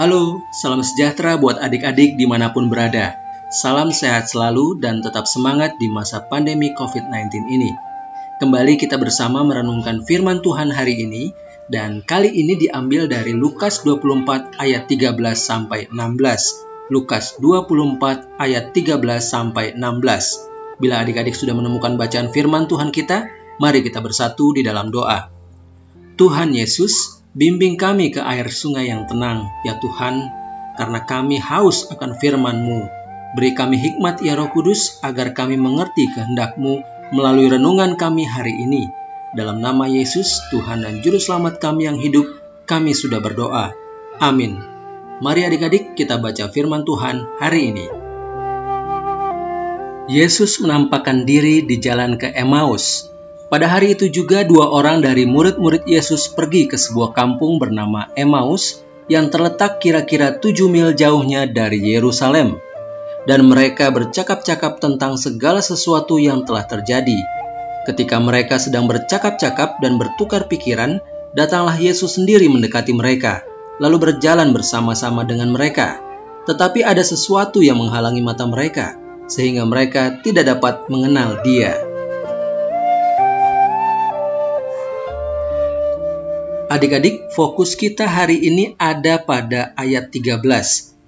Halo, salam sejahtera buat adik-adik di mana pun berada. Salam sehat selalu dan tetap semangat di masa pandemi COVID-19 ini. Kembali kita bersama merenungkan firman Tuhan hari ini dan kali ini diambil dari Lukas 24 ayat 13 sampai 16. Lukas 24 ayat 13 sampai 16. Bila adik-adik sudah menemukan bacaan firman Tuhan kita, mari kita bersatu di dalam doa. Tuhan Yesus, bimbing kami ke air sungai yang tenang, ya Tuhan, karena kami haus akan firman-Mu Beri kami hikmat ya roh kudus agar kami mengerti kehendak-Mu melalui renungan kami hari ini. Dalam nama Yesus, Tuhan dan Juru Selamat kami yang hidup, kami sudah berdoa. Amin. Mari adik-adik kita baca firman Tuhan hari ini. Yesus menampakkan diri di jalan ke Emmaus. Pada hari itu juga dua orang dari murid-murid Yesus pergi ke sebuah kampung bernama Emmaus yang terletak kira-kira tujuh mil jauhnya dari Yerusalem dan mereka bercakap-cakap tentang segala sesuatu yang telah terjadi. Ketika mereka sedang bercakap-cakap dan bertukar pikiran, datanglah Yesus sendiri mendekati mereka, lalu berjalan bersama-sama dengan mereka. Tetapi ada sesuatu yang menghalangi mata mereka, sehingga mereka tidak dapat mengenal Dia. Adik-adik, fokus kita hari ini ada pada ayat 13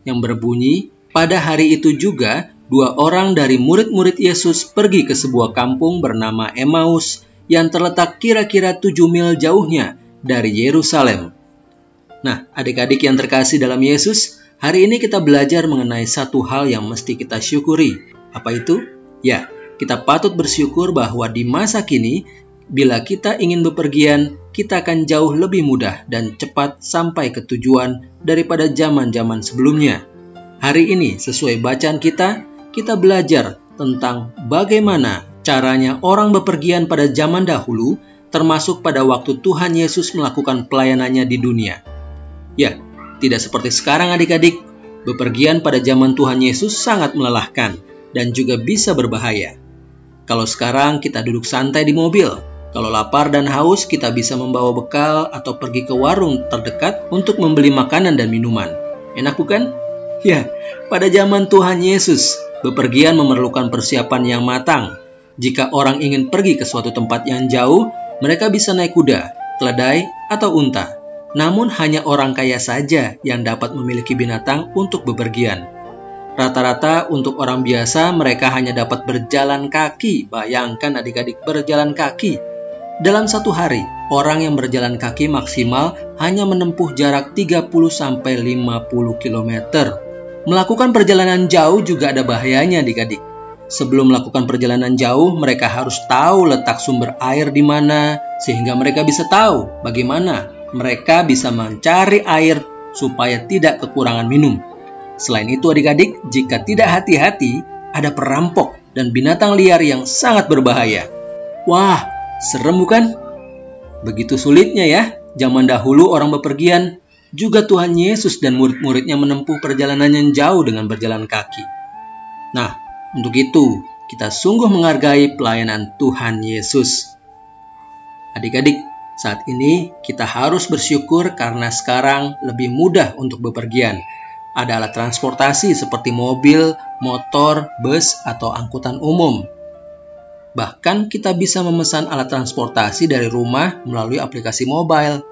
yang berbunyi, pada hari itu juga, dua orang dari murid-murid Yesus pergi ke sebuah kampung bernama Emmaus yang terletak kira-kira tujuh mil jauhnya dari Yerusalem. Nah, adik-adik yang terkasih dalam Yesus, hari ini kita belajar mengenai satu hal yang mesti kita syukuri. Apa itu? Ya, kita patut bersyukur bahwa di masa kini, bila kita ingin bepergian, kita akan jauh lebih mudah dan cepat sampai ke tujuan daripada zaman-zaman sebelumnya. Hari ini, sesuai bacaan kita, kita belajar tentang bagaimana caranya orang bepergian pada zaman dahulu, termasuk pada waktu Tuhan Yesus melakukan pelayanannya di dunia. Ya, tidak seperti sekarang adik-adik, bepergian pada zaman Tuhan Yesus sangat melelahkan dan juga bisa berbahaya. Kalau sekarang kita duduk santai di mobil, kalau lapar dan haus, kita bisa membawa bekal atau pergi ke warung terdekat untuk membeli makanan dan minuman. Enak bukan? Ya, pada zaman Tuhan Yesus, bepergian memerlukan persiapan yang matang. Jika orang ingin pergi ke suatu tempat yang jauh, mereka bisa naik kuda, keledai, atau unta. Namun hanya orang kaya saja yang dapat memiliki binatang untuk bepergian. Rata-rata untuk orang biasa mereka hanya dapat berjalan kaki. Bayangkan adik-adik berjalan kaki. Dalam satu hari, orang yang berjalan kaki maksimal hanya menempuh jarak 30-50 km. Melakukan perjalanan jauh juga ada bahayanya adik-adik. Sebelum melakukan perjalanan jauh, mereka harus tahu letak sumber air di mana, sehingga mereka bisa tahu bagaimana mereka bisa mencari air supaya tidak kekurangan minum. Selain itu adik-adik, jika tidak hati-hati, ada perampok dan binatang liar yang sangat berbahaya. Wah, serem bukan? Begitu sulitnya ya, zaman dahulu orang bepergian juga Tuhan Yesus dan murid-muridnya menempuh perjalanan yang jauh dengan berjalan kaki. Nah, untuk itu kita sungguh menghargai pelayanan Tuhan Yesus. Adik-adik, saat ini kita harus bersyukur karena sekarang lebih mudah untuk bepergian. Ada alat transportasi seperti mobil, motor, bus, atau angkutan umum. Bahkan kita bisa memesan alat transportasi dari rumah melalui aplikasi mobile.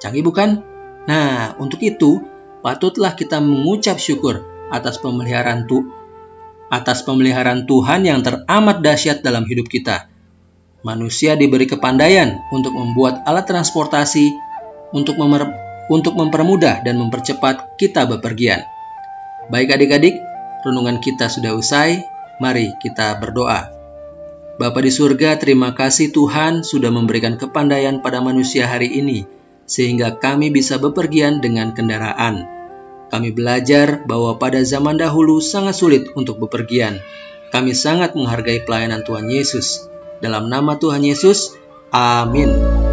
Canggih bukan? Nah, untuk itu, patutlah kita mengucap syukur atas pemeliharaan tu atas pemeliharaan Tuhan yang teramat dahsyat dalam hidup kita. Manusia diberi kepandaian untuk membuat alat transportasi untuk memer untuk mempermudah dan mempercepat kita bepergian. Baik adik-adik, renungan kita sudah usai. Mari kita berdoa. Bapa di surga, terima kasih Tuhan sudah memberikan kepandaian pada manusia hari ini sehingga kami bisa bepergian dengan kendaraan. Kami belajar bahwa pada zaman dahulu sangat sulit untuk bepergian. Kami sangat menghargai pelayanan Tuhan Yesus. Dalam nama Tuhan Yesus, amin.